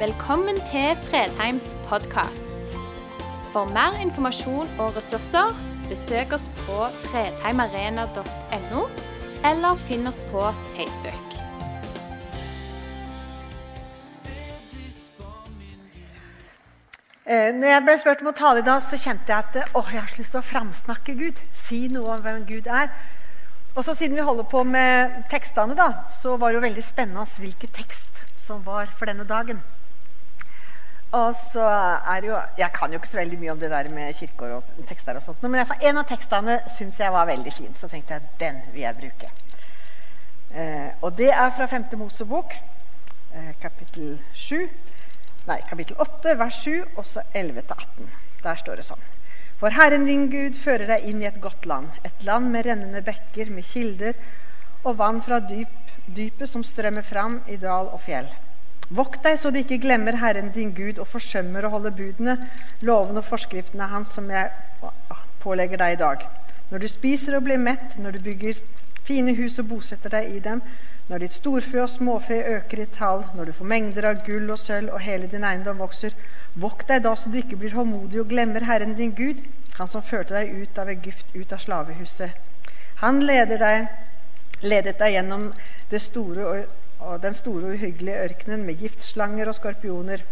Velkommen til Fredheims podkast. For mer informasjon og ressurser, besøk oss på fredheimarena.no, eller finn oss på Facebook. Eh, Når jeg ble spurt om å tale i dag, så kjente jeg at å, jeg har så lyst til å framsnakke Gud. Si noe om hvem Gud er. Og så Siden vi holder på med tekstene, da, så var det jo veldig spennende hvilken tekst som var for denne dagen. Og så er jo, Jeg kan jo ikke så veldig mye om det der med kirker og tekster, og sånt, men en av tekstene syns jeg var veldig fin. Så tenkte jeg den vil jeg bruke. Eh, og det er fra 5. Mosebok, eh, kapittel 7. Nei, kapittel 8, vers 7, og så 11-18. Der står det sånn. For Herren din Gud fører deg inn i et godt land, et land med rennende bekker, med kilder og vann fra dyp, dypet som strømmer fram i dal og fjell. Vokt deg så du ikke glemmer Herren din Gud og forsømmer å holde budene, lovene og forskriftene hans som jeg pålegger deg i dag. Når du spiser og blir mett, når du bygger fine hus og bosetter deg i dem, når ditt storfe og småfe øker i tall, når du får mengder av gull og sølv og hele din eiendom vokser, vokt deg da så du ikke blir håndmodig og glemmer Herren din Gud, han som førte deg ut av Egypt, ut av slavehuset. Han leder deg, ledet deg gjennom det store og, og den store og uhyggelige ørkenen med giftslanger og skorpioner,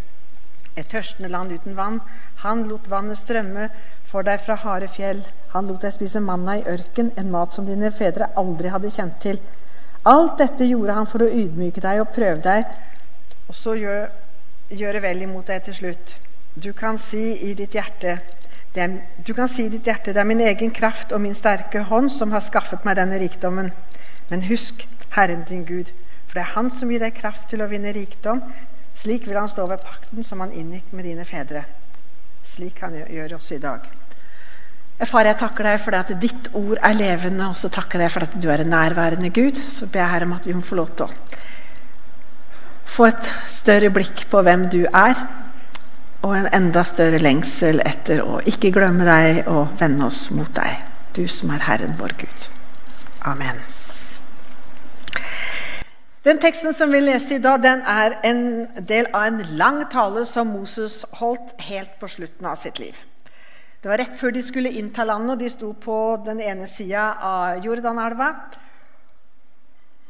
et tørstende land uten vann. Han lot vannet strømme for deg fra harde fjell. Han lot deg spise manna i ørken, en mat som dine fedre aldri hadde kjent til. Alt dette gjorde han for å ydmyke deg og prøve deg, og så gjøre, gjør vel imot deg til slutt. Du kan si i ditt hjerte det er, du kan si i ditt hjerte det er min egen kraft og min sterke hånd som har skaffet meg denne rikdommen. Men husk Herren din Gud, for det er Han som gir deg kraft til å vinne rikdom. Slik vil Han stå ved pakten som Han inngikk med dine fedre. Slik Han gjør oss i dag. Far, jeg takker deg for at ditt ord er levende, og så takker jeg for at du er en nærværende Gud. Så ber jeg her om at vi må få lov til å få et større blikk på hvem du er, og en enda større lengsel etter å ikke glemme deg og vende oss mot deg, du som er Herren vår Gud. Amen. Den teksten som vi leste i dag, den er en del av en lang tale som Moses holdt helt på slutten av sitt liv. Det var rett før de skulle innta landet, og de sto på den ene sida av Jordanelva.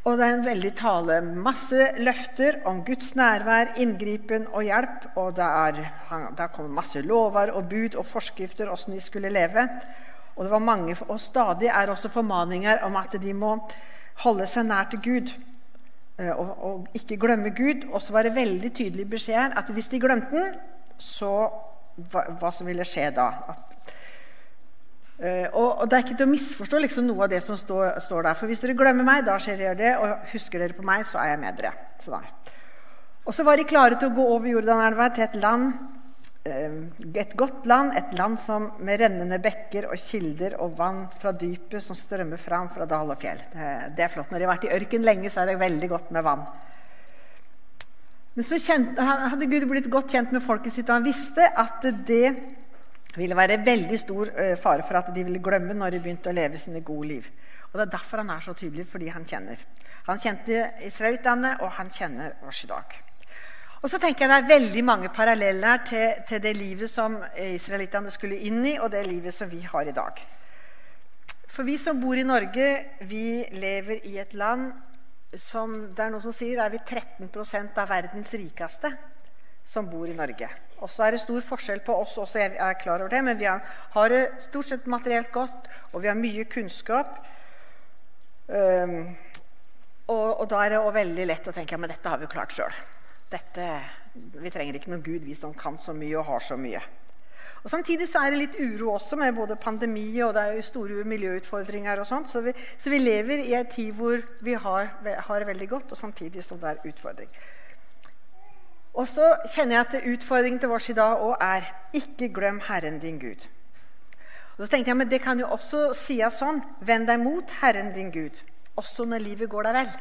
Og det er en veldig tale. Masse løfter om Guds nærvær, inngripen og hjelp. Og det er, kom masse lover og bud og forskrifter åssen de skulle leve. Og det var mange, og stadig er også formaninger om at de må holde seg nær til Gud. Og, og ikke glemme Gud. Og så var det veldig tydelig beskjed her at hvis de glemte den, så hva, hva, som ville skje da. At, uh, og, og, Det er ikke til å misforstå liksom, noe av det som står, står, der. For hvis dere glemmer meg, da skjer dere det. Og husker dere på meg, så er jeg med dere. Sånn og så var de klare til å gå over Jordanelva til et land, et godt land, et land som, med rennende bekker og kilder og vann fra dypet som strømmer fram fra dal og fjell. Det, er flott. Når de har vært i ørken lenge, så er det veldig godt med vann. Men så kjent, hadde Gud blitt godt kjent med folket sitt, og han visste at det ville være veldig stor fare for at de ville glemme når de begynte å leve sine gode liv. Og Det er derfor han er så tydelig, fordi han kjenner. Han kjente israelittene, og han kjenner oss i dag. Og så tenker jeg Det er veldig mange paralleller til, til det livet som israelittene skulle inn i, og det livet som vi har i dag. For vi som bor i Norge, vi lever i et land som det er noen som sier, er vi 13% av verdens rikeste som bor i Norge. Og så er det stor forskjell på oss også, jeg er klar over det, men vi har, det stort sett materielt godt, og vi har mye kunnskap. Um, og, og, da er det veldig lett å tenke ja, men dette har vi jo klart sjøl. Vi trenger ikke noen Gud, vi som kan så mye og har så mye. Og Samtidig så er det litt uro også, med både pandemi og det er jo store miljøutfordringer. og sånt, Så vi, så vi lever i en tid hvor vi har, har, det veldig godt, og samtidig som det er utfordring. Og så kjenner jeg at utfordringen til oss i dag òg er ikke glem Herren din Gud. Og så tenkte jeg, men Det kan jo også sies sånn Vend deg mot Herren din Gud, også når livet går deg vel.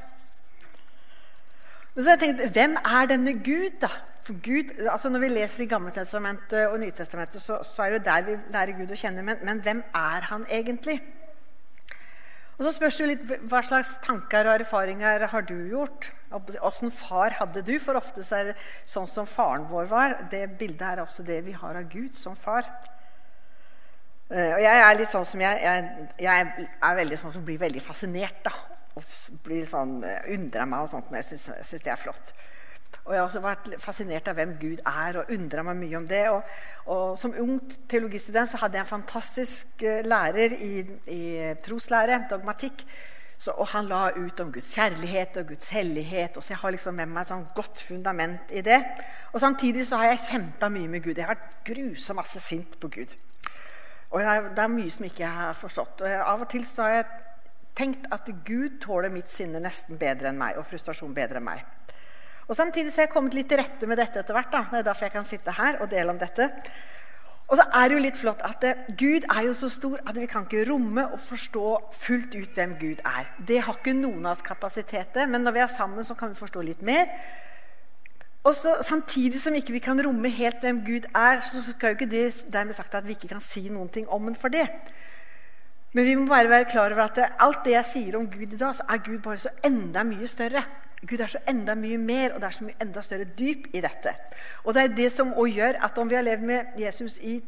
Og så har jeg tenkt, Hvem er denne Gud, da? For Gud, altså Når vi leser i Gammeltestamentet og Nytestamentet, så, så, er det jo der vi lærer Gud å kjenne. Men, men, hvem er han egentlig? Og Så spørs det jo litt hva slags tanker og erfaringer har du gjort? Åssen far hadde du? For ofte er det sånn som faren vår var. Det bildet er også det vi har av Gud som far. Eh, og jeg er litt sånn som jeg, jeg, jeg er veldig sånn som blir veldig fascinert. da, blir sånn, eh, undrer meg og sånt men jeg syns det er flott. Og jeg har også vært fascinert av hvem Gud er, og undra meg mye om det. Og, og Som ung teologistudent så hadde jeg en fantastisk uh, lærer i, i troslære, dogmatikk. Så, og han la ut om Guds kjærlighet og Guds hellighet. Og så jeg har liksom med meg et sånn godt fundament i det. Og Samtidig så har jeg kjempa mye med Gud. Jeg har vært grusomt masse sint på Gud. Og jeg, det er mye som ikke jeg har forstått. Og jeg, Av og til så har jeg tenkt at Gud tåler mitt sinne nesten bedre enn meg, og frustrasjon bedre enn meg. Og Samtidig så har jeg kommet litt til rette med dette etter hvert. Da. Det er derfor jeg kan sitte her og dele om dette. Og så er det jo litt flott at eh, Gud er jo så stor at vi kan ikke romme og forstå fullt ut hvem Gud er. Det har ikke noen av oss kapasitet til, men når vi er sammen, så kan vi forstå litt mer. Og så, Samtidig som ikke vi kan romme helt hvem Gud er, så skal jo ikke det dermed sagt at vi ikke kan si noen ting om ham for det. Men vi må bare være klar over at alt det jeg sier om Gud i dag, så er Gud bare så enda mye større. Gud er så enda mye mer, og det er så mye enda større dyp i dette. Og det er det som òg gjør at om vi har levd med Jesus i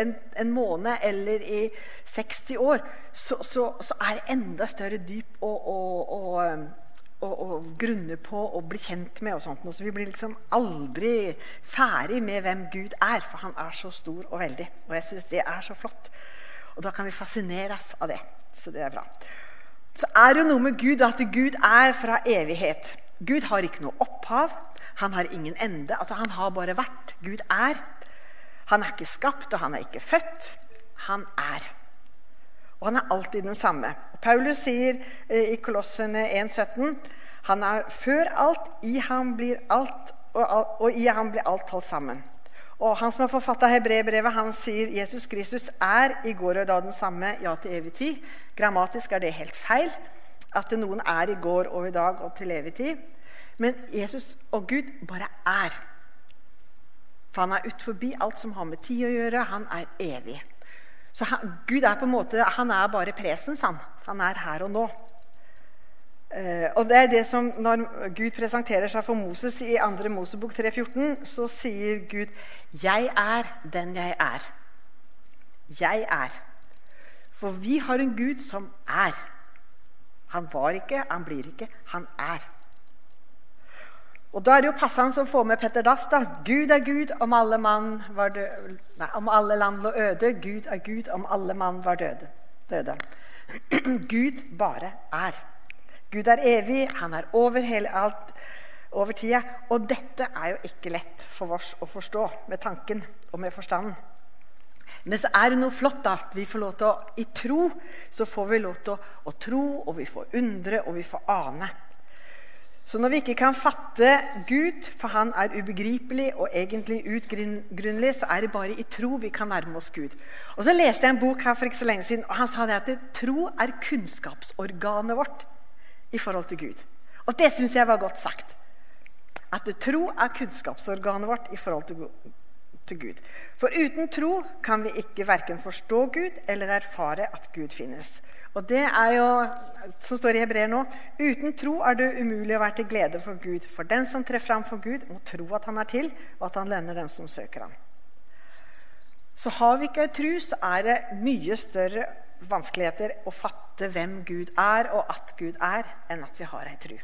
en, en måned eller i 60 år, så, så, så er det enda større dyp å, å, å, å, grunne på og bli kjent med. og sånt. Så vi blir liksom aldri ferdig med hvem Gud er, for han er så stor og veldig. Og jeg syns det er så flott. Og da kan vi fascineres av det. Så det er bra så er det noe med Gud at Gud er fra evighet. Gud har ikke noe opphav. Han har ingen ende. Altså, han har bare vært. Gud er. Han er ikke skapt, og han er ikke født. Han er. Og han er alltid den samme. Paulus sier eh, i Kolossene 1,17 han er før alt, i ham blir alt, og, og i ham blir alt holdt sammen. Og Han som har forfatta hebreerbrevet, han sier Jesus Kristus er i går og i dag den samme, ja, til evig tid. Grammatisk er det helt feil at noen er i går og i dag og til evig tid. Men Jesus og Gud bare er. For han er ut forbi alt som har med tid å gjøre. Han er evig. Så han, Gud er på en måte, han er bare presens. Han, han er her og nå. Eh, og det er det som Når Gud presenterer seg for Moses i 2. Mosebok 3,14, så sier Gud 'Jeg er den jeg er'. Jeg er. For vi har en Gud som er. Han var ikke, han blir ikke, han er. Og Da er det jo passende å få med Petter Dass. da. Gud er Gud om alle, døde, nei, om alle land lå øde. Gud er Gud om alle mann var døde. døde. Gud bare er. Gud er evig, han er over hele alt, over tida. Og dette er jo ikke lett for oss å forstå med tanken og med forstanden. Men så er det noe flott da, at vi får lov til å, i tro så får vi lov til å, å tro, og vi får undre, og vi får ane. Så når vi ikke kan fatte Gud, for han er ubegripelig og egentlig utgrunnelig, så er det bare i tro vi kan nærme oss Gud. Og Så leste jeg en bok her for ikke så lenge siden, og han sa det at tro er kunnskapsorganet vårt i forhold til Gud. Og det syns jeg var godt sagt. At tro er kunnskapsorganet vårt i forhold til Gud. For uten tro kan vi ikke verken forstå Gud eller erfare at Gud finnes. Og det er jo, som står i Hebreer nå, uten tro er det umulig å være til glede for Gud. For den som trer fram for Gud, må tro at han er til, og at han lønner dem som søker ham. Så har vi ikke tro, så er det mye større vanskeligheter å fatte hvem Gud er, og at Gud er, enn at vi har ei tro.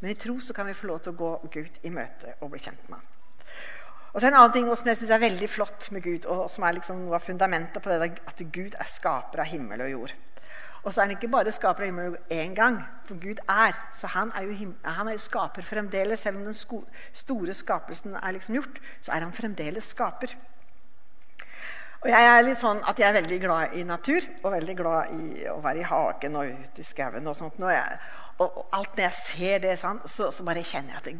Men i tro så kan vi få lov til å gå Gud i møte og bli kjent med ham. Og så En annen ting som jeg synes er veldig flott med Gud, og som er liksom noe av fundamentet på det, at Gud er skaper av himmel og jord. Og så er han ikke bare skaper av himmel og jord én gang, for Gud er. Så han er jo, han er jo skaper fremdeles. Selv om den store skapelsen er liksom gjort, så er han fremdeles skaper. Og jeg er litt sånn at jeg er veldig glad i natur og veldig glad i å være i hagen og ute i skauen. Og sånt. Jeg, og, og, alt når jeg ser det, sånn, så, så, bare kjenner jeg at det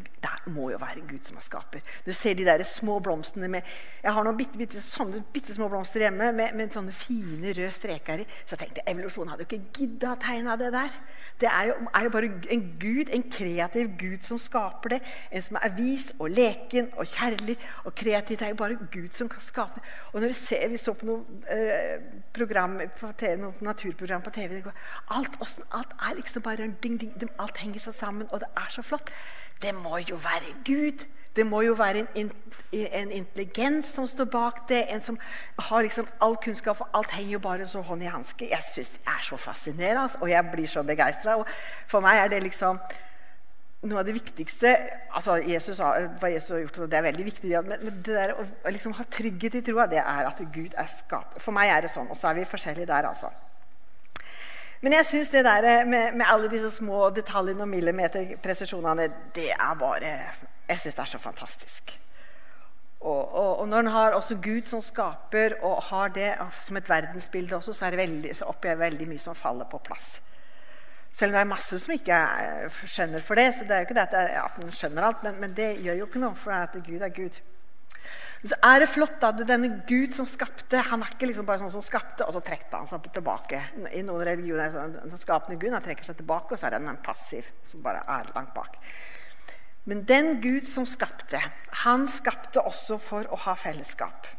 må jo være Gud som er skaper. Du ser de der små blomstene med Jeg har noen bitte, bitte, sånne bitte små blomster hjemme med, med sånne fine røde streker i. Så jeg tenkte evolusjonen hadde jo ikke gidda å tegne det der. Det er jo, er jo, bare en gud, en kreativ gud som skaper det. En som er vis og leken og kjærlig og kreativ. Det er jo bare Gud som kan skape. Og når Vi ser, vi så på noe eh, program på TV, noe naturprogram på TV alt, alt, er liksom bare ding, ding, Alt henger så sammen, og det er så flott. Det må jo være Gud. Det må jo være en, en, intelligens som står bak det. En som har liksom all kunnskap, for alt henger jo bare så hånd i hanske. Jeg syns det er så fascinerende, altså, og jeg blir så begeistra. For meg er det liksom noe av det viktigste altså Jesus, Hva Jesus har gjort, det er veldig viktig. Men, det der å liksom ha trygghet i troa, det er at Gud er skaper. For meg er det sånn. Og så er vi forskjellige der, altså. Men jeg syns det der med, med, alle disse små detaljene og millimeterpresisjonene, det er bare Jeg syns det er så fantastisk. Og, og, og, når en har også Gud som skaper, og har det som et verdensbilde også, så, er det veldig, så opplever jeg veldig mye som faller på plass. Selv om det er masse som ikke skjønner for det. så det er jo ikke det at en skjønner alt, men, men, det gjør jo ikke noe, for at Gud er Gud. Så er det flott at denne Gud som skapte, han er ikke liksom bare sånn som skapte, og så trekte han seg tilbake. I noen religioner er det den skapende Gud han trekker seg tilbake, og så er det en passiv som bare er langt bak. Men den Gud som skapte, han skapte også for å ha fellesskap.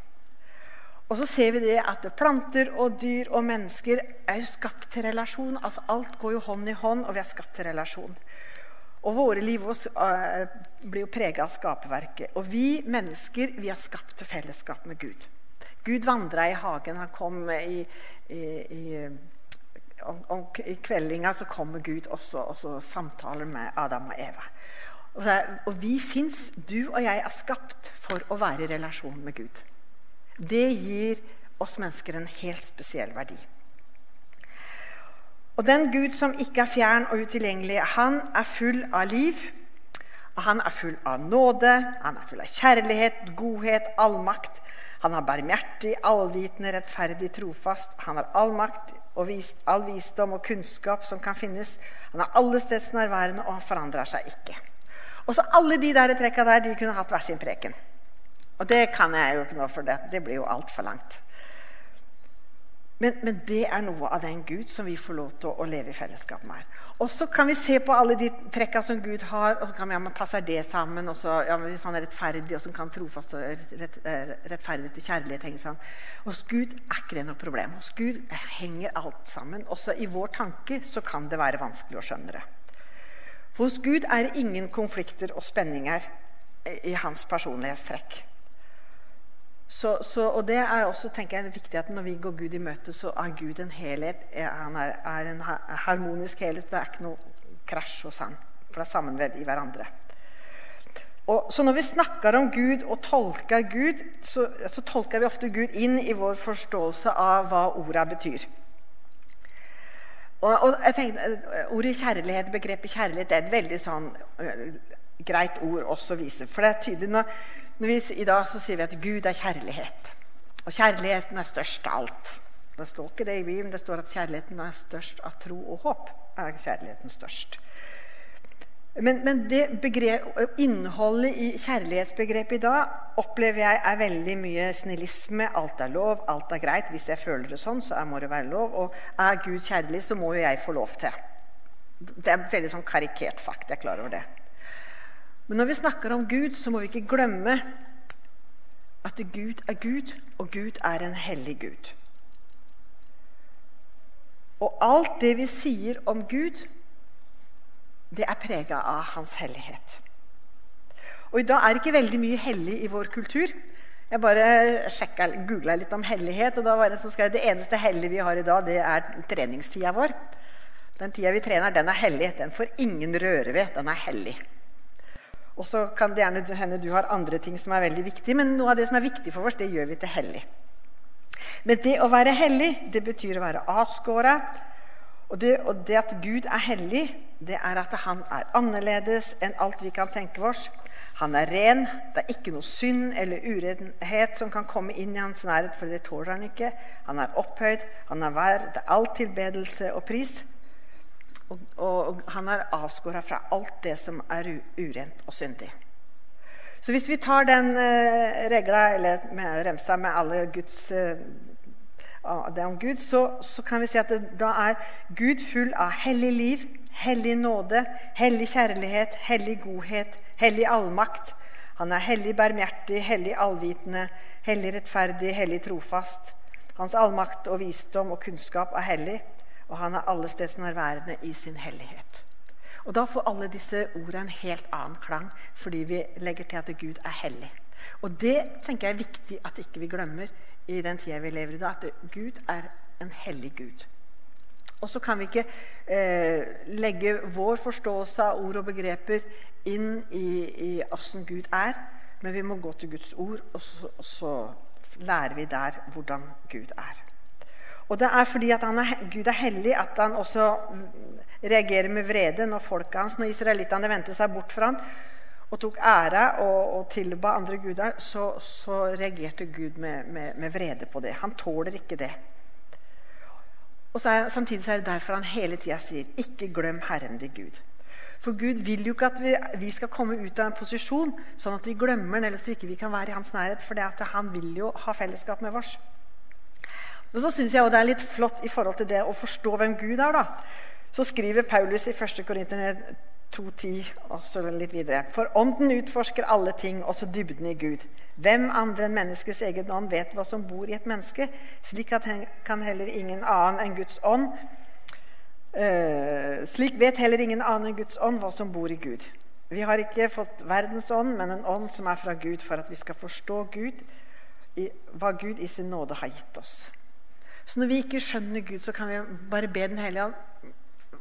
Og så ser vi det at planter og dyr og mennesker er skapt til relasjon. altså Alt går jo hånd i hånd, og vi er skapt til relasjon. Og våre liv uh, blir jo prega av skaperverket. Og vi mennesker vi er skapt fellesskap med Gud. Gud vandra i hagen. Han kom i, i, i, om, om, i kveldinga så kommer Gud også og så samtaler med Adam og Eva. Og, så, og vi fins, du og jeg, er skapt for å være i relasjon med Gud. Det gir oss mennesker en helt spesiell verdi. Og den Gud som ikke er fjern og utilgjengelig, han er full av liv. Han er full av nåde, han er full av kjærlighet, godhet, allmakt. Han er barmhjertig, allvitende, rettferdig, trofast. Han har all makt og vist, all visdom og kunnskap som kan finnes. Han er allestedsnærværende, og han forandrer seg ikke. Og så Alle de der trekka der de kunne hatt hver sin preken. Og det kan jeg jo ikke nå, for det, det blir jo altfor langt. Men, men, det er noe av den Gud som vi får lov til å, å leve i fellesskap med. Og så kan vi se på alle de trekka som Gud har, og så kan vi, ja, men passer det sammen? Og så, ja, Hvis han er rettferdig, og så kan trofast og rett, eh, og kjærlighet henge sammen. Hos Gud er ikke det noe problem. Hos Gud henger alt sammen. Også i vår tanke så kan det være vanskelig å skjønne det. For hos Gud er det ingen konflikter og spenninger i hans personlighetstrekk. Så, så, og det er også tenker jeg, viktig at Når vi går Gud i møte, så er Gud en helhet. Han er, er en harmonisk helhet. Det er ikke noe krasj hos han. For det er sammenvevd i hverandre. Og, så når vi snakker om Gud og tolker Gud, så, så, tolker vi ofte Gud inn i vår forståelse av hva orda betyr. Og, og jeg tenkte, Ordet kjærlighet, begrepet kjærlighet det er et veldig sånn uh, greit ord også å vise. For det er tydelig når vi, I dag så sier vi at Gud er kjærlighet. Og kjærligheten er størst av alt. Det står ikke det i Bibelen. Det står at kjærligheten er størst av tro og håp. er kjærligheten størst. Men, men det begrep, innholdet i kjærlighetsbegrepet i dag opplever jeg er veldig mye snillisme. Alt er lov, alt er greit. Hvis jeg føler det sånn, så må det være lov. Og er Gud kjærlig, så må jo jeg få lov til. Det er veldig sånn karikert sagt. Jeg er klar over det. Men når vi snakker om Gud, så må vi ikke glemme at Gud er Gud, og Gud er en hellig Gud. Og alt det vi sier om Gud, det er prega av hans hellighet. Og I dag er det ikke veldig mye hellig i vår kultur. Jeg bare googla litt om hellighet, og da var det så skrev det eneste hellige vi har i dag, det er treningstida vår. Den tida vi trener, den er hellig. Den får ingen røre ved. Den er hellig. Og så kan det gjerne hende du har andre ting som er veldig viktige, men noe av det som er viktig for oss, det gjør vi til hellig. Men det å være hellig, det betyr å være avskåra. Og det, og det at Gud er hellig, det er at han er annerledes enn alt vi kan tenke oss. Han er ren. Det er ikke noe synd eller urenhet som kan komme inn i hans nærhet, for det tåler han ikke. Han er opphøyd. Han er verd all tilbedelse og pris. Og, og, han er avskåra fra alt det som er urent og syndig. Så hvis vi tar den eh, regla, eller med, remsa med alle Guds eh, det om Gud, så, så, kan vi si at det, da er Gud full av hellig liv, hellig nåde, hellig kjærlighet, hellig godhet, hellig allmakt. Han er hellig barmhjertig, hellig allvitende, hellig rettferdig, hellig trofast. Hans allmakt og visdom og kunnskap er hellig, og han er allestedsnærværende i sin hellighet. Og Da får alle disse ordene en helt annen klang, fordi vi legger til at Gud er hellig. Og Det tenker jeg er viktig at ikke vi glemmer i den tida vi lever i dag. At Gud er en hellig Gud. Og så kan vi ikke eh, legge vår forståelse av ord og begreper inn i åssen Gud er, men vi må gå til Guds ord, og så, og så lærer vi der hvordan Gud er. Og det er fordi at er, Gud er hellig, at han også reagerer med vrede når folket hans, når israelittene vendte seg bort fra ham og tok ære og, og tilba andre guder, så, så reagerte Gud med, med, med, vrede på det. Han tåler ikke det. Og er, Samtidig så er det derfor han hele tida sier, 'Ikke glem Herren din Gud'. For Gud vil jo ikke at vi, vi, skal komme ut av en posisjon sånn at vi glemmer den, eller så ikke vi kan være i hans nærhet. For han vil jo ha fellesskap med oss. Men så syns jeg det er litt flott i forhold til det å forstå hvem Gud er. da. Så skriver Paulus i 1. Korinter 2.10 og så litt videre. For ånden utforsker alle ting, også dybden i Gud. Hvem andre enn menneskets egen ånd vet hva som bor i et menneske? Slik at kan heller ingen annen enn Guds ånd uh, Slik vet heller ingen annen enn Guds ånd hva som bor i Gud. Vi har ikke fått verdens ånd, men en ånd som er fra Gud, for at vi skal forstå Gud, i, hva Gud i sin nåde har gitt oss. Så når vi ikke skjønner Gud, så kan vi bare be Den hellige ånd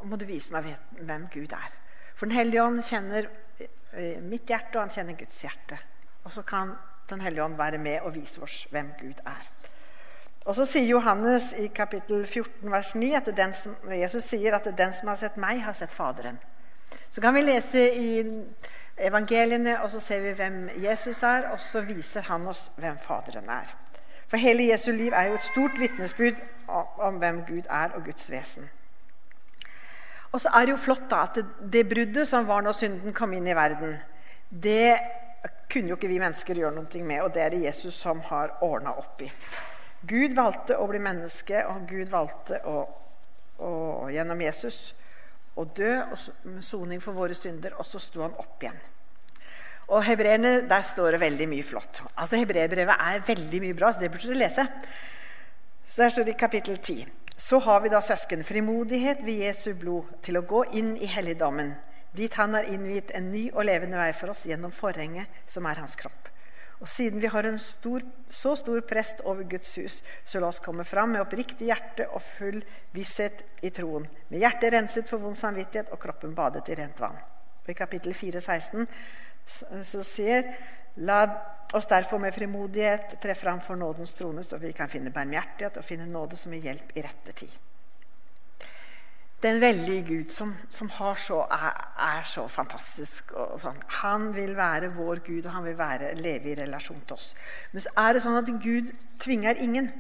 må du vise meg hvem Gud er. For Den hellige ånd kjenner eh, mitt hjerte, og han kjenner Guds hjerte. Og så kan Den hellige ånd være med og vise oss hvem Gud er. Og så sier Johannes i kapittel 14, vers 9, at som, Jesus sier at 'den som har sett meg, har sett Faderen'. Så kan vi lese i evangeliene, og så ser vi hvem Jesus er, og så viser han oss hvem Faderen er. For hele Jesu liv er jo et stort vitnesbyrd om hvem Gud er, og Guds vesen. Og så er det jo flott da, at det, det bruddet som var når synden kom inn i verden, det kunne jo ikke vi mennesker gjøre noe med, og det er det Jesus som har ordna opp i. Gud valgte å bli menneske, og Gud valgte å, å, gjennom Jesus å dø med soning for våre synder, og så sto han opp igjen. Og hebreerne, Der står det veldig mye flott. Altså Hebreerbrevet er veldig mye bra, så det burde dere lese. Så Der står det i kapittel 10. Så har vi da søsken frimodighet ved Jesu blod til å gå inn i helligdommen, dit han har innviet en ny og levende vei for oss gjennom forhenget, som er hans kropp. Og siden vi har en stor, så stor prest over Guds hus, så la oss komme fram med oppriktig hjerte og full visshet i troen, med hjertet renset for vond samvittighet og kroppen badet i rent vann. Og I kapittel 4, 16 så sier La oss derfor med frimodighet tre fram for nådens trone, så vi kan finne barmhjertighet og finne nåde som gir hjelp i rette tid. Den veldige Gud som, som så, er, er, så fantastisk. Sånn. Han vil være vår Gud, og han vil være, leve i relasjon til oss. Men så er det sånn at Gud tvinger ingen.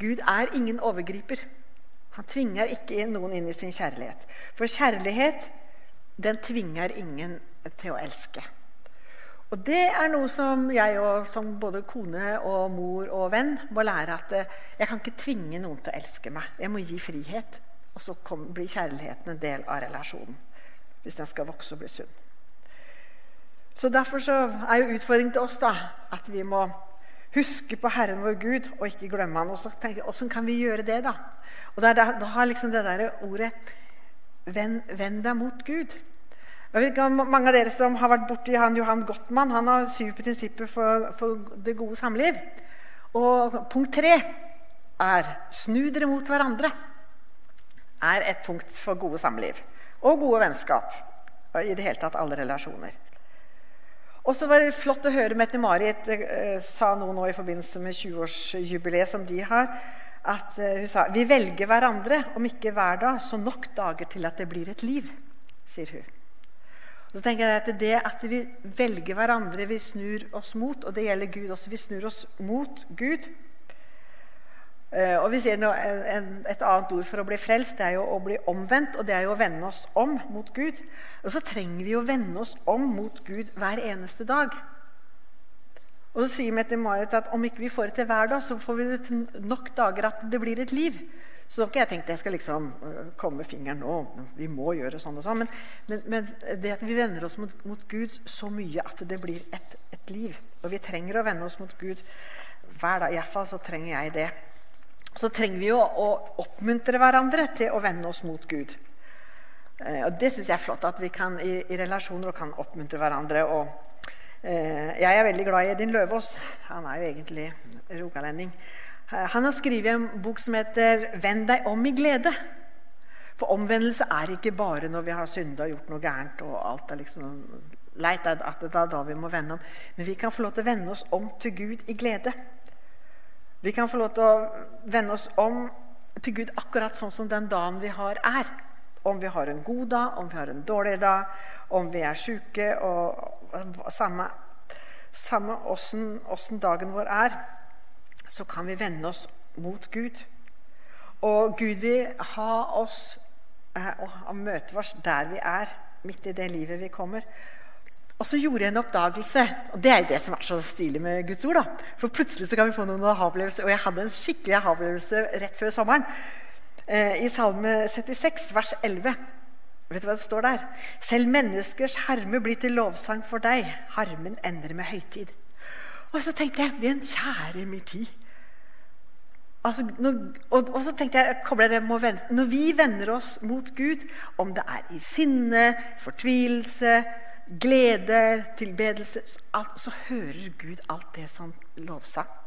Gud er ingen overgriper. Han tvinger ikke noen inn i sin kjærlighet. For kjærlighet, den tvinger ingen til å elske. Og det er noe som jeg og, som både kone og mor og venn må lære. At eh, jeg kan ikke tvinge noen til å elske meg. Jeg må gi frihet. Og så kom, blir kjærligheten en del av relasjonen. Hvis den skal vokse og bli sunn. Så Derfor så er jo utfordringen til oss da, at vi må huske på Herren vår Gud og ikke glemme Han. Og så tenke, Åssen kan vi gjøre det, da? Og Da, da, da har liksom det der ordet Vend, deg mot Gud. Jeg vet ikke om Mange av dere som har vært borti han Johan Gottmann, han har syv prinsipper for, for det gode samliv. Og punkt tre er 'snu dere mot hverandre'. er et punkt for gode samliv. Og gode vennskap. Og i det hele tatt alle relasjoner. Og så var det flott å høre Mette-Marit eh, sa noe nå i forbindelse med 20-årsjubileet som de har. At eh, Hun sa vi velger hverandre, om ikke hver dag, så nok dager til at det blir et liv. sier hun. Så tenker jeg at Det at vi velger hverandre, vi snur oss mot, og det gjelder Gud også. Vi snur oss mot Gud. Eh, og vi ser Et annet ord for å bli frelst det er jo å bli omvendt, og det er jo å vende oss om mot Gud. Og så trenger vi å vende oss om mot Gud hver eneste dag. Og så sier Mette-Marit at om ikke vi får det til hver dag, så får vi det til nok dager at det blir et liv. Så ikke jeg tenkt jeg skal liksom øh, komme med fingeren nå. Vi må gjøre sånn og sånn. Men, men, men det at vi vender oss mot, mot, Gud så mye at det blir et, et, liv. Og vi trenger å vende oss mot Gud hver dag. Iallfall så trenger jeg det. Så trenger vi jo å oppmuntre hverandre til å vende oss mot Gud. Eh, og Det syns jeg er flott, at vi kan i, i relasjoner kan oppmuntre hverandre. og eh, Jeg er veldig glad i Edin Løvaas. Han er jo egentlig rogalending. Eh, han har skrevet en bok som heter 'Vend deg om i glede'. For omvendelse er ikke bare når vi har synda og gjort noe gærent. og alt er liksom leit at det er da vi må vende om. Men vi kan få lov til å vende oss om til Gud i glede. Vi kan få lov til å vende oss om til Gud akkurat sånn som den dagen vi har, er. Om vi har en god dag, om vi har en dårlig dag, om vi er sjuke og Samme, åssen dagen vår er så kan vi vende oss mot Gud. Og Gud vil ha oss og og møte oss der vi er, midt i det livet vi kommer. Og så gjorde jeg en oppdagelse. og Det er det som er så stilig med Guds ord. da. For plutselig så kan vi få noen aha-opplevelser. Og jeg hadde en skikkelig aha-opplevelse rett før sommeren. Eh, I Salme 76, vers 11. Vet du hva det står der? Selv menneskers harme blir til lovsang for deg. Harmen ender med høytid. Og så tenkte jeg, ved en kjære min tid Altså, når, og, og, så tenkte jeg, jeg det med vente. Når vi vender oss mot Gud, om det er i sinne, fortvilelse, glede, tilbedelse, så, så hører Gud alt det som lovsang.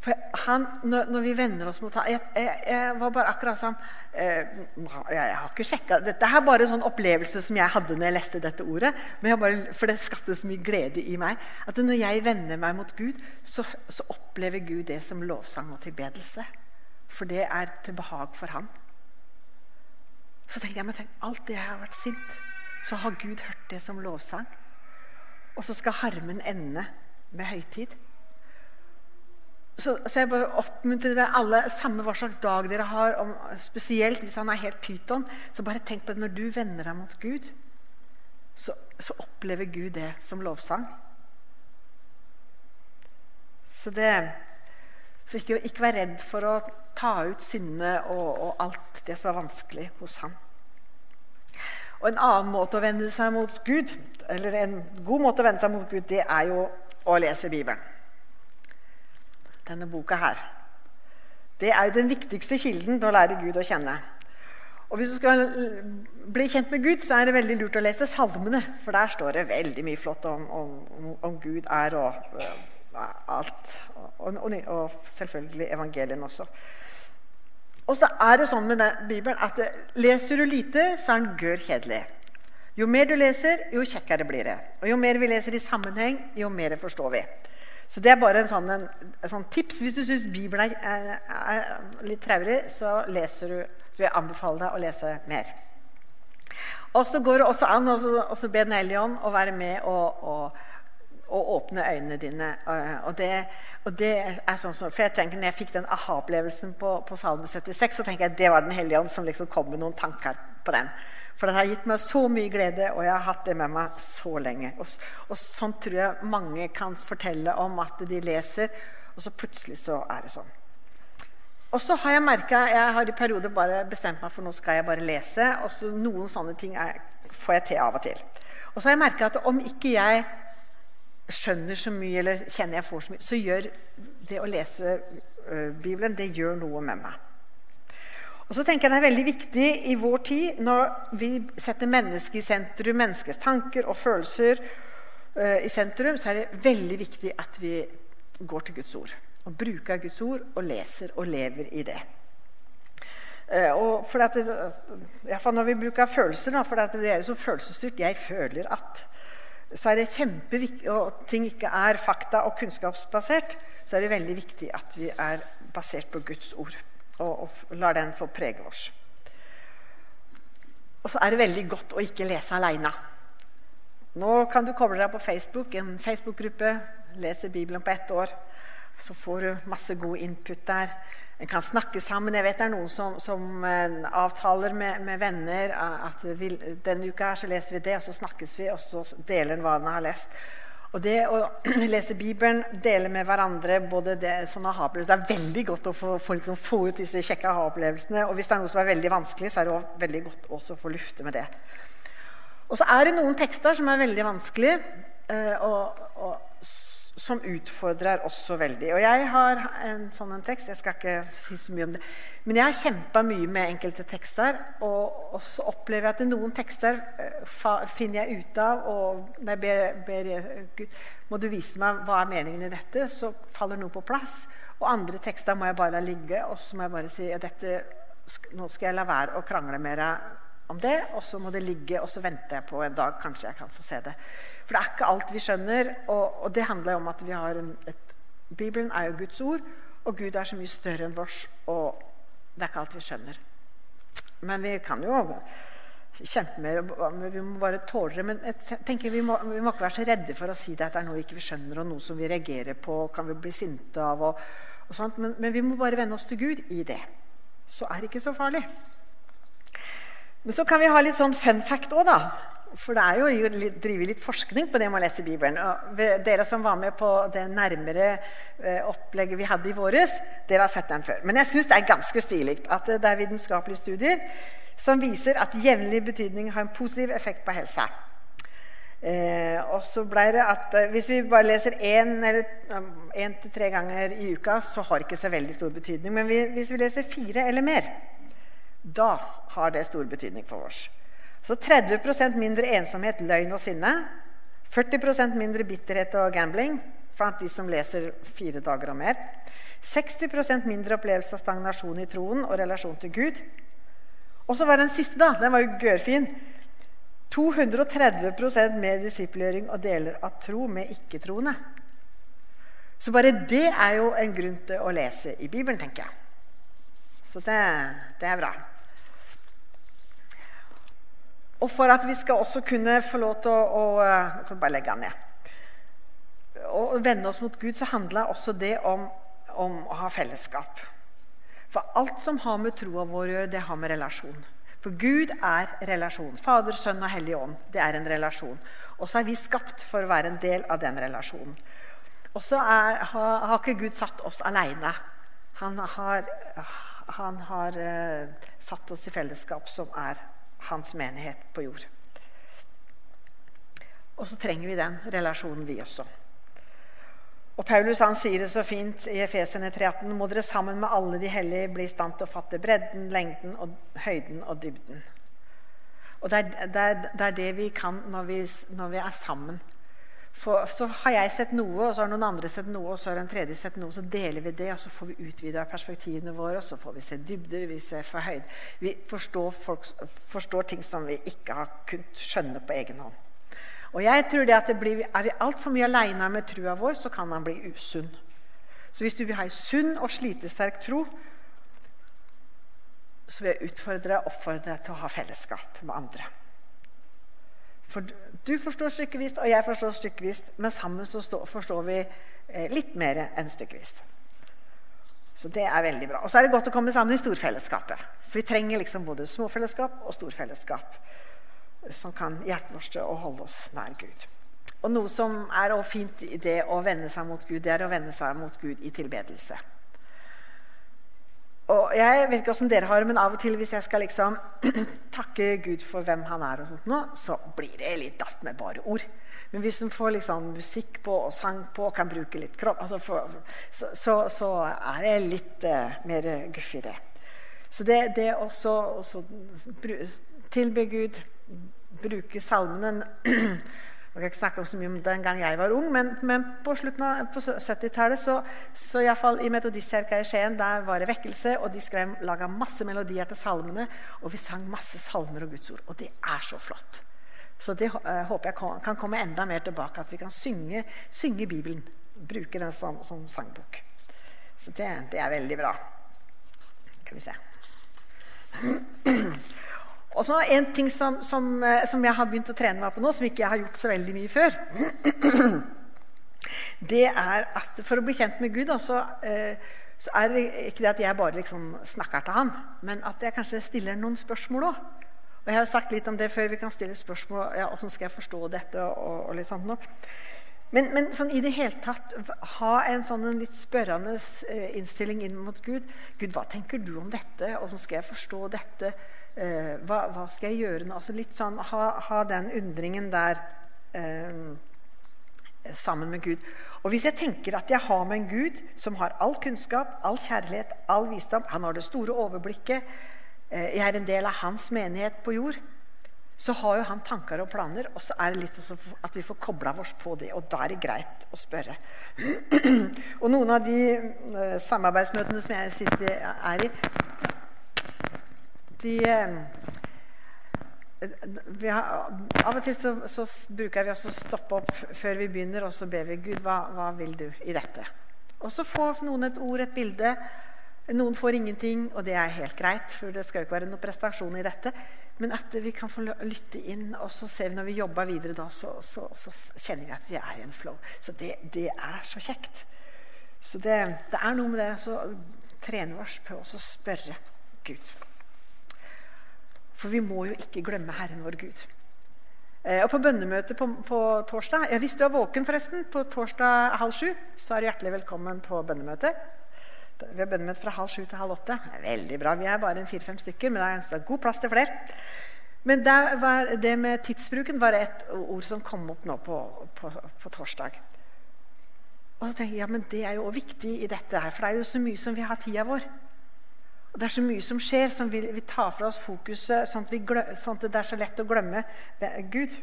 For han, når, når, vi vender oss mot ham jeg, jeg, jeg, var bare akkurat sånn eh, jeg, har ikke sjekka Dette er bare en sånn opplevelse som jeg hadde når jeg leste dette ordet. Bare, for det skapte så mye glede i meg. At når jeg vender meg mot Gud, så, så opplever Gud det som lovsang og tilbedelse. For det er til behag for ham. Så tenkte jeg men tenk, alt det jeg har vært sint, så har Gud hørt det som lovsang. Og så skal harmen ende med høytid. Så, så, jeg bare oppmuntrer dere alle, samme hva slags dag dere har, om, spesielt hvis han er helt pyton, så bare tenk på det når du vender deg mot Gud, så, så opplever Gud det som lovsang. Så, det, så ikke, ikke, vær redd for å ta ut sinnet og, og, alt det som er vanskelig hos ham. Og En annen måte å vende seg mot Gud, eller en god måte å vende seg mot Gud, det er jo å lese Bibelen denne boka her. Det er den viktigste kilden til å lære Gud å kjenne. Og Hvis du skal bli kjent med Gud, så er det veldig lurt å lese salmene. For der står det veldig mye flott om, om, om Gud er og og alt. Og, og, og, selvfølgelig evangelien også. Og så er det sånn med Bibelen at leser du lite, så er den gørr kjedelig. Jo mer du leser, jo kjekkere blir det. Og jo mer vi leser i sammenheng, jo mer forstår vi. Så det er bare en sånn, en, en sånn tips. Hvis du syns Bibelen er, er, litt traurig, så, leser du, så vil jeg anbefale deg å lese mer. Og så går det også an å be Den hellige ånd å være med og, og, og åpne øynene dine. Og det, og det, er sånn som, for jeg tenker når jeg fikk den aha-opplevelsen på, på Salme 76, så tenker jeg at det var Den hellige ånd som liksom kom med noen tanker på den. For det har gitt meg så mye glede, og jeg har hatt det med meg så lenge. Og, og sånn tror jeg mange kan fortelle om at de leser, og så plutselig så er det sånn. Og så har jeg merka Jeg har i perioder bare bestemt meg for nå skal jeg bare lese. Og så noen sånne ting er, får jeg til av og til. Og så har jeg merka at om ikke jeg skjønner så mye eller kjenner jeg får så mye, så gjør det å lese uh, Bibelen det gjør noe med meg. Og så tenker jeg Det er veldig viktig i vår tid, når vi setter mennesket i sentrum, menneskets tanker og følelser uh, i sentrum, så er det veldig viktig at vi går til Guds ord. Og bruker Guds ord og leser og lever i det. Uh, og for at det, Iallfall når vi bruker følelser, da, for det er jo så følelsesstyrt 'jeg føler at' så er det kjempeviktig, og ting ikke er fakta- og kunnskapsbasert, så er det veldig viktig at vi er basert på Guds ord og, og lar den få prege oss. Og så er det veldig godt å ikke lese aleine. Nå kan du koble deg på Facebook, en Facebook-gruppe. Leser Bibelen på ett år. Så får du masse god input der. En kan snakke sammen. Jeg vet det er noen som, som uh, avtaler med, med, venner at vi, denne uka her så leser vi det, og så snakkes vi, og så deler en hva en har lest. Og det å lese Bibelen, dele med hverandre både det, sånne Det er veldig godt å få, få, liksom, få ut disse kjekke aha-opplevelsene. Og hvis det er noe som er veldig vanskelig, så er det også veldig godt også å få lufte med det. Og så er det noen tekster som er veldig vanskelige, eh, og, og som utfordrer oss så veldig. Og jeg har en sånn en tekst. Jeg skal ikke si så mye om det. Men jeg har kjempa mye med enkelte tekster. Og, så opplever jeg at noen tekster uh, finner jeg ut av. Og når jeg ber, ber Gud må du vise meg hva er meningen i dette, så faller noe på plass. Og andre tekster må jeg bare la ligge, og så må jeg bare si at dette, nå skal jeg la være å krangle mer om det, og så må det ligge, og så venter jeg på en dag kanskje jeg kan få se det. For det er ikke alt vi skjønner. Og, og det handler jo om at vi har en, et, Bibelen er jo Guds ord, og Gud er så mye større enn vårs. Og det er ikke alt vi skjønner. Men vi kan jo kjempe mer. Vi må bare tåle det. Men jeg tenker vi må, vi må, ikke være så redde for å si det at det er noe vi ikke skjønner, og noe som vi reagerer på, kan vi bli sinte av. og, og sånt. Men, men, vi må bare vende oss til Gud i det. Så er det ikke så farlig. Men så kan vi ha litt sånn fun fact òg, da. For det er jo drive litt forskning på det med å lese Bibelen. Og dere som var med på det nærmere eh, opplegget vi hadde i våres, dere har sett den før. Men jeg syns det er ganske stilig at det er vitenskapelige studier som viser at jevnlig betydning har en positiv effekt på helsa. Eh, og så ble det at eh, Hvis vi bare leser én um, til tre ganger i uka, så har det ikke så veldig stor betydning. Men vi, hvis vi leser fire eller mer, da har det stor betydning for oss. Så 30% mindre ensomhet, løgn og sinne. 40% mindre bitterhet og gambling blant de som leser fire dager og mer. 60% mindre opplevelse av stagnasjon i troen og relasjon til Gud. Og så var den siste, da. Den var jo gørfin. 230% mer disiplgjøring og deler av tro med ikke-troende. Så bare det er jo en grunn til å lese i Bibelen, tenker jeg. Så det, det er bra. Og for at vi skal også kunne få lov til å, å eh, bare legge den ned. Å vende oss mot Gud, så handler også det om, om, å ha fellesskap. For alt som har med troa vår å gjøre, det har med relasjon. For Gud er relasjon. Fader, Sønn og Hellig Ånd. Det er en relasjon. Og så er vi skapt for å være en del av den relasjonen. Og så har, har, ikke Gud satt oss aleine. Han har, han har uh, satt oss i fellesskap som er hans menighet på jord. Og så trenger vi den relasjonen, vi også. Og Paulus han sier det så fint i Efesene 3,18.: Må dere sammen med alle de hellige bli i stand til å fatte bredden, lengden, og høyden og dybden. Og det er det, er, det, er det vi kan når vi, når vi er sammen. For, så har jeg sett noe, og så har noen andre sett noe, og så har en tredje sett noe. Så deler vi det, og så får vi utvida perspektivene våre. og Så får vi se dybder, vi ser for høyde. Vi forstår, folk, forstår, ting som vi ikke har kunnet skjønne på egen hånd. Og jeg tror det at det blir, Er vi altfor mye aleine med trua vår, så kan man bli usunn. Så hvis du vil ha en sunn og slitesterk tro, så vil jeg utfordre og oppfordre deg til å ha fellesskap med andre. For du forstår stykkevis, og jeg forstår stykkevis, men sammen så forstår vi eh, litt mer enn stykkevis. Så det er veldig bra. Og så er det godt å komme sammen i storfellesskapet. Så vi trenger liksom både småfellesskap og storfellesskap som kan hjelpe oss til å holde oss nær Gud. Og noe som er fint i det å vende seg mot Gud, det er å vende seg mot Gud i tilbedelse. Og jeg vet ikke åssen dere har det, men av og til hvis jeg skal liksom takke Gud for hvem han er, og sånt nå, så blir det litt daft med bare ord. Men hvis en får liksom musikk på og sang på og kan bruke litt kropp, altså for, så, så, så, er det litt uh, mer guff i det. Så det, det også, også tilbe Gud, bruke salmene Jeg kan ikke snakke så mye om den gang jeg var ung, men, men på slutten av 70-tallet så, så iallfall i Metodistkirka i Skien der var det vekkelse, og de skrev, laga masse melodier til salmene. Og vi sang masse salmer og Guds ord. Og det er så flott. Så det uh, håper jeg kan, kan, komme enda mer tilbake, at vi kan synge, synge Bibelen. Bruke den som, som sangbok. Så det, det er veldig bra. Skal vi se. Og så En ting som, som, eh, som, jeg har begynt å trene meg på nå, som ikke jeg har gjort så veldig mye før, det er at for å bli kjent med Gud også, eh, så er det ikke det at jeg bare liksom snakker til ham, men at jeg kanskje stiller noen spørsmål òg. Og Jeg har sagt litt om det før vi kan stille spørsmål. ja, Åssen skal jeg forstå dette? og, og litt sånt noe. Men, men sånn, i det hele tatt ha en sånn en litt spørrende eh, innstilling inn mot Gud. Gud, hva tenker du om dette? Åssen skal jeg forstå dette? Eh, hva, hva, skal jeg gjøre nå? Altså litt sånn, ha, ha den undringen der eh, sammen med Gud. Og hvis jeg tenker at jeg har med en Gud som har all kunnskap, all kjærlighet, all visdom Han har det store overblikket. Eh, jeg er en del av hans menighet på jord så har jo han tanker og planer, og så er det litt at vi får kobla oss på det. Og da er det greit å spørre. og noen av de uh, samarbeidsmøtene som jeg sitter, er i, de uh, har, Av og til så, så, bruker vi også å stoppe opp før vi begynner, og så ber vi Gud, hva, hva vil du i dette? Og så får noen et ord, et bilde. Noen får ingenting, og det er helt greit, for det skal jo ikke være noen prestasjon i dette. Men at vi kan få lytte inn, og så ser vi når vi jobber videre, da, så, så, så kjenner vi at vi er i en flow. Så det, det er så kjekt. Så det, det, er noe med det så trene oss på å spørre Gud. For vi må jo ikke glemme Herren vår Gud. Eh, og På bønnemøtet på, på, torsdag ja, Hvis du er våken forresten, på torsdag halv sju, så er du hjertelig velkommen på bønnemøtet. Vi har bønnemøte fra halv sju til halv åtte. Veldig bra. Vi er bare fire-fem stykker, men det er god plass til flere. Men det med tidsbruken var et ord som kom opp nå på, på, på torsdag. Og så tenker jeg, ja, men Det er jo òg viktig i dette her, for det er jo så mye som vi har tida vår. Det er så mye som skjer, som vi, vi tar fra oss fokuset, sånn at, glem, sånn at, det er så lett å glemme Gud.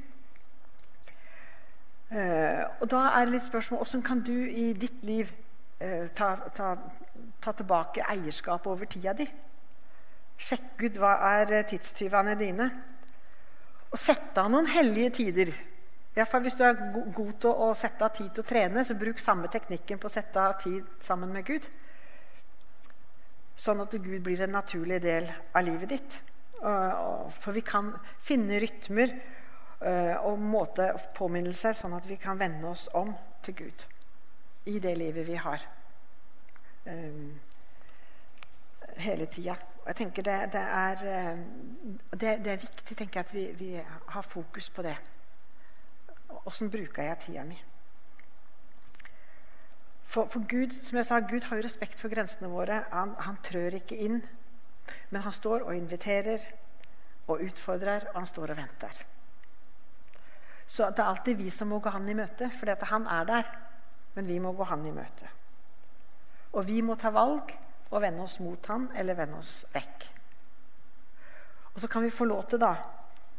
Uh, og Da er det litt spørsmål hvordan kan du i ditt liv uh, ta, ta, ta tilbake eierskap over tida di. Sjekk ut hva er tidstyvene dine. Og sette av noen hellige tider. Iallfall Hvis du er god til å sette av tid til å trene, så bruk samme teknikken på å sette av tid sammen med Gud. Sånn at Gud blir en naturlig del av livet ditt. For vi kan finne rytmer og måte påminnelser, sånn at vi kan vende oss om til Gud i det livet vi har um, hele tida. Jeg tenker det, det, er, det, det, er viktig tenker jeg, at vi, vi, har fokus på det. Åssen bruker jeg tida mi? For, for, Gud som jeg sa, Gud har jo respekt for grensene våre. Han, han trør ikke inn. Men han står og inviterer og utfordrer, og han står og venter. Så det er alltid vi som må gå han i møte, for han er der. Men vi må gå han i møte. Og vi må ta valg og vende oss mot han eller vende oss vekk. Og så kan vi få lov til da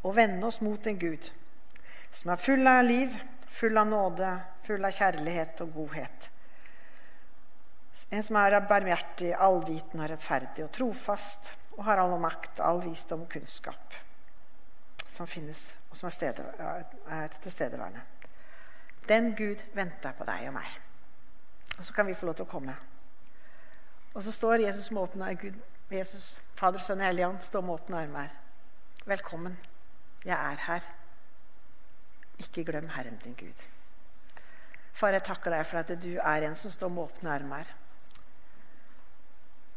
å vende oss mot en Gud som er full av liv, full av nåde, full av kjærlighet og godhet. En som er barmhjertig, allvitende og rettferdig og trofast og har all makt, all visdom og kunnskap som finnes, og som er, stede, er tilstedeværende. Den Gud venter på deg og meg. Og så kan vi få lov til å komme. Og så står Jesus med åpne Gud, Jesus, Fader, Sønn og Hellig står med åpne armer. Velkommen. Jeg er her. Ikke glem Herren din Gud. Far, jeg takker deg for at du er en som står med åpne armer.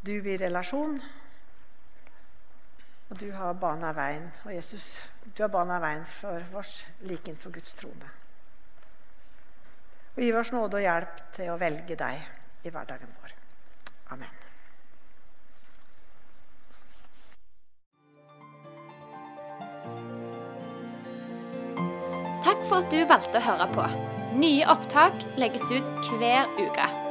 Du vil relasjon, og du har bana veien. Og Jesus, du har bana veien for oss like innenfor Guds trone. Og gi oss nåde og hjelp til å velge deg i hverdagen vår. Amen. Takk for at du valgte å høre på. Nye opptak legges ut hver uke.